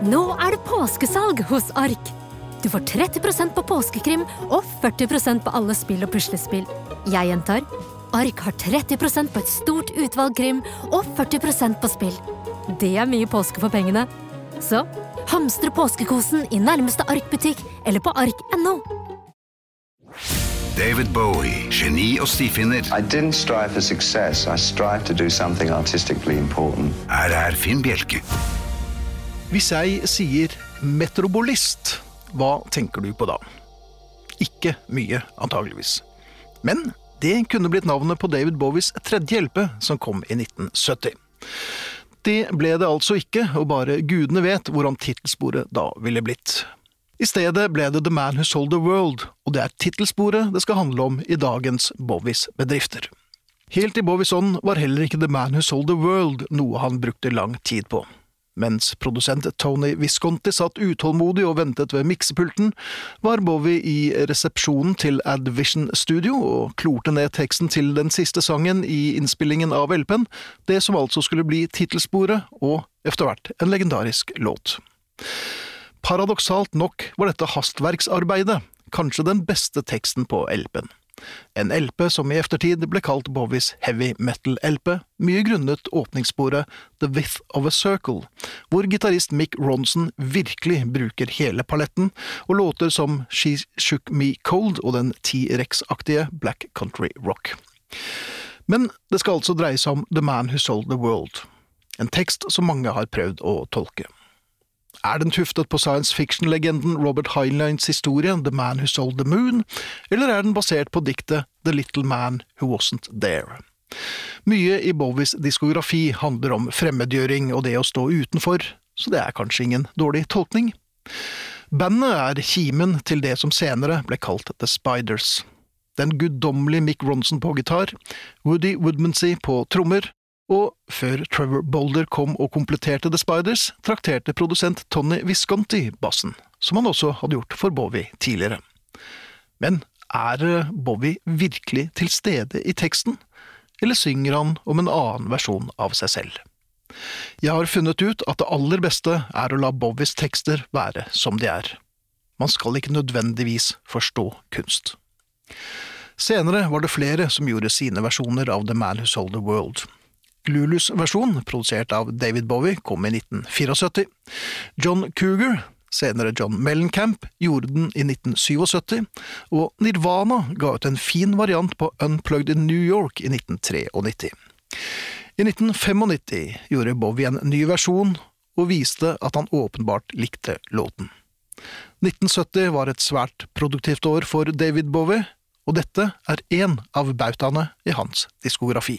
Nå er det påskesalg hos Ark! Du får 30% på påskekrim og 40% på alle spill og puslespill. Jeg gjentar Ark har 30% på et stort utvalg krim og 40% på spill. Det er mye påske for pengene. Så hamstre påskekosen i nærmeste Ark-butikk eller på ark.no. David Bowie, geni og stifinner, I didn't strive for success. I strived to do something artistically important. her er Finn Bjelke. Hvis jeg sier metrobolist, hva tenker du på da? Ikke mye, antageligvis. Men det kunne blitt navnet på David Bowies tredje LP, som kom i 1970. Det ble det altså ikke, og bare gudene vet hvordan tittelsporet da ville blitt. I stedet ble det The Man Who Sold the World, og det er tittelsporet det skal handle om i dagens Bowies bedrifter. Helt i Bowies ånd var heller ikke The Man Who Sold the World noe han brukte lang tid på. Mens produsent Tony Visconti satt utålmodig og ventet ved miksepulten, var Bowie i resepsjonen til Advision Studio og klorte ned teksten til den siste sangen i innspillingen av LP-en, det som altså skulle bli tittelsporet og etter hvert en legendarisk låt. Paradoksalt nok var dette hastverksarbeidet kanskje den beste teksten på LP-en. En LP som i eftertid ble kalt Bowies Heavy Metal-LP, mye grunnet åpningssporet The Width of a Circle, hvor gitarist Mick Ronson virkelig bruker hele paletten, og låter som She Shook Me Cold og den T-rex-aktige Black Country Rock. Men det skal altså dreie seg om The Man Who Sold the World, en tekst som mange har prøvd å tolke. Er den tuftet på science fiction-legenden Robert Heinleins historie The Man Who Sold the Moon, eller er den basert på diktet The Little Man Who Wasn't There? Mye i Bowies diskografi handler om fremmedgjøring og det å stå utenfor, så det er kanskje ingen dårlig tolkning. Bandet er kimen til det som senere ble kalt The Spiders. Den guddommelige Mick Ronson på gitar, Woody Woodmansey på trommer, og før Trevor Boulder kom og kompletterte The Spiders, trakterte produsent Tony Visconti bassen, som han også hadde gjort for Bowie tidligere. Men er eh, Bowie virkelig til stede i teksten, eller synger han om en annen versjon av seg selv? Jeg har funnet ut at det aller beste er å la Bowies tekster være som de er. Man skal ikke nødvendigvis forstå kunst. Senere var det flere som gjorde sine versjoner av The Man Who Sold the World. Lulus versjon, produsert av David Bowie, kom i 1974. John Cougar, senere John Mellencamp, gjorde den i 1977, og Nirvana ga ut en fin variant på Unplugged in New York i 1993. I 1995 gjorde Bowie en ny versjon, og viste at han åpenbart likte låten. 1970 var et svært produktivt år for David Bowie, og dette er én av bautaene i hans diskografi.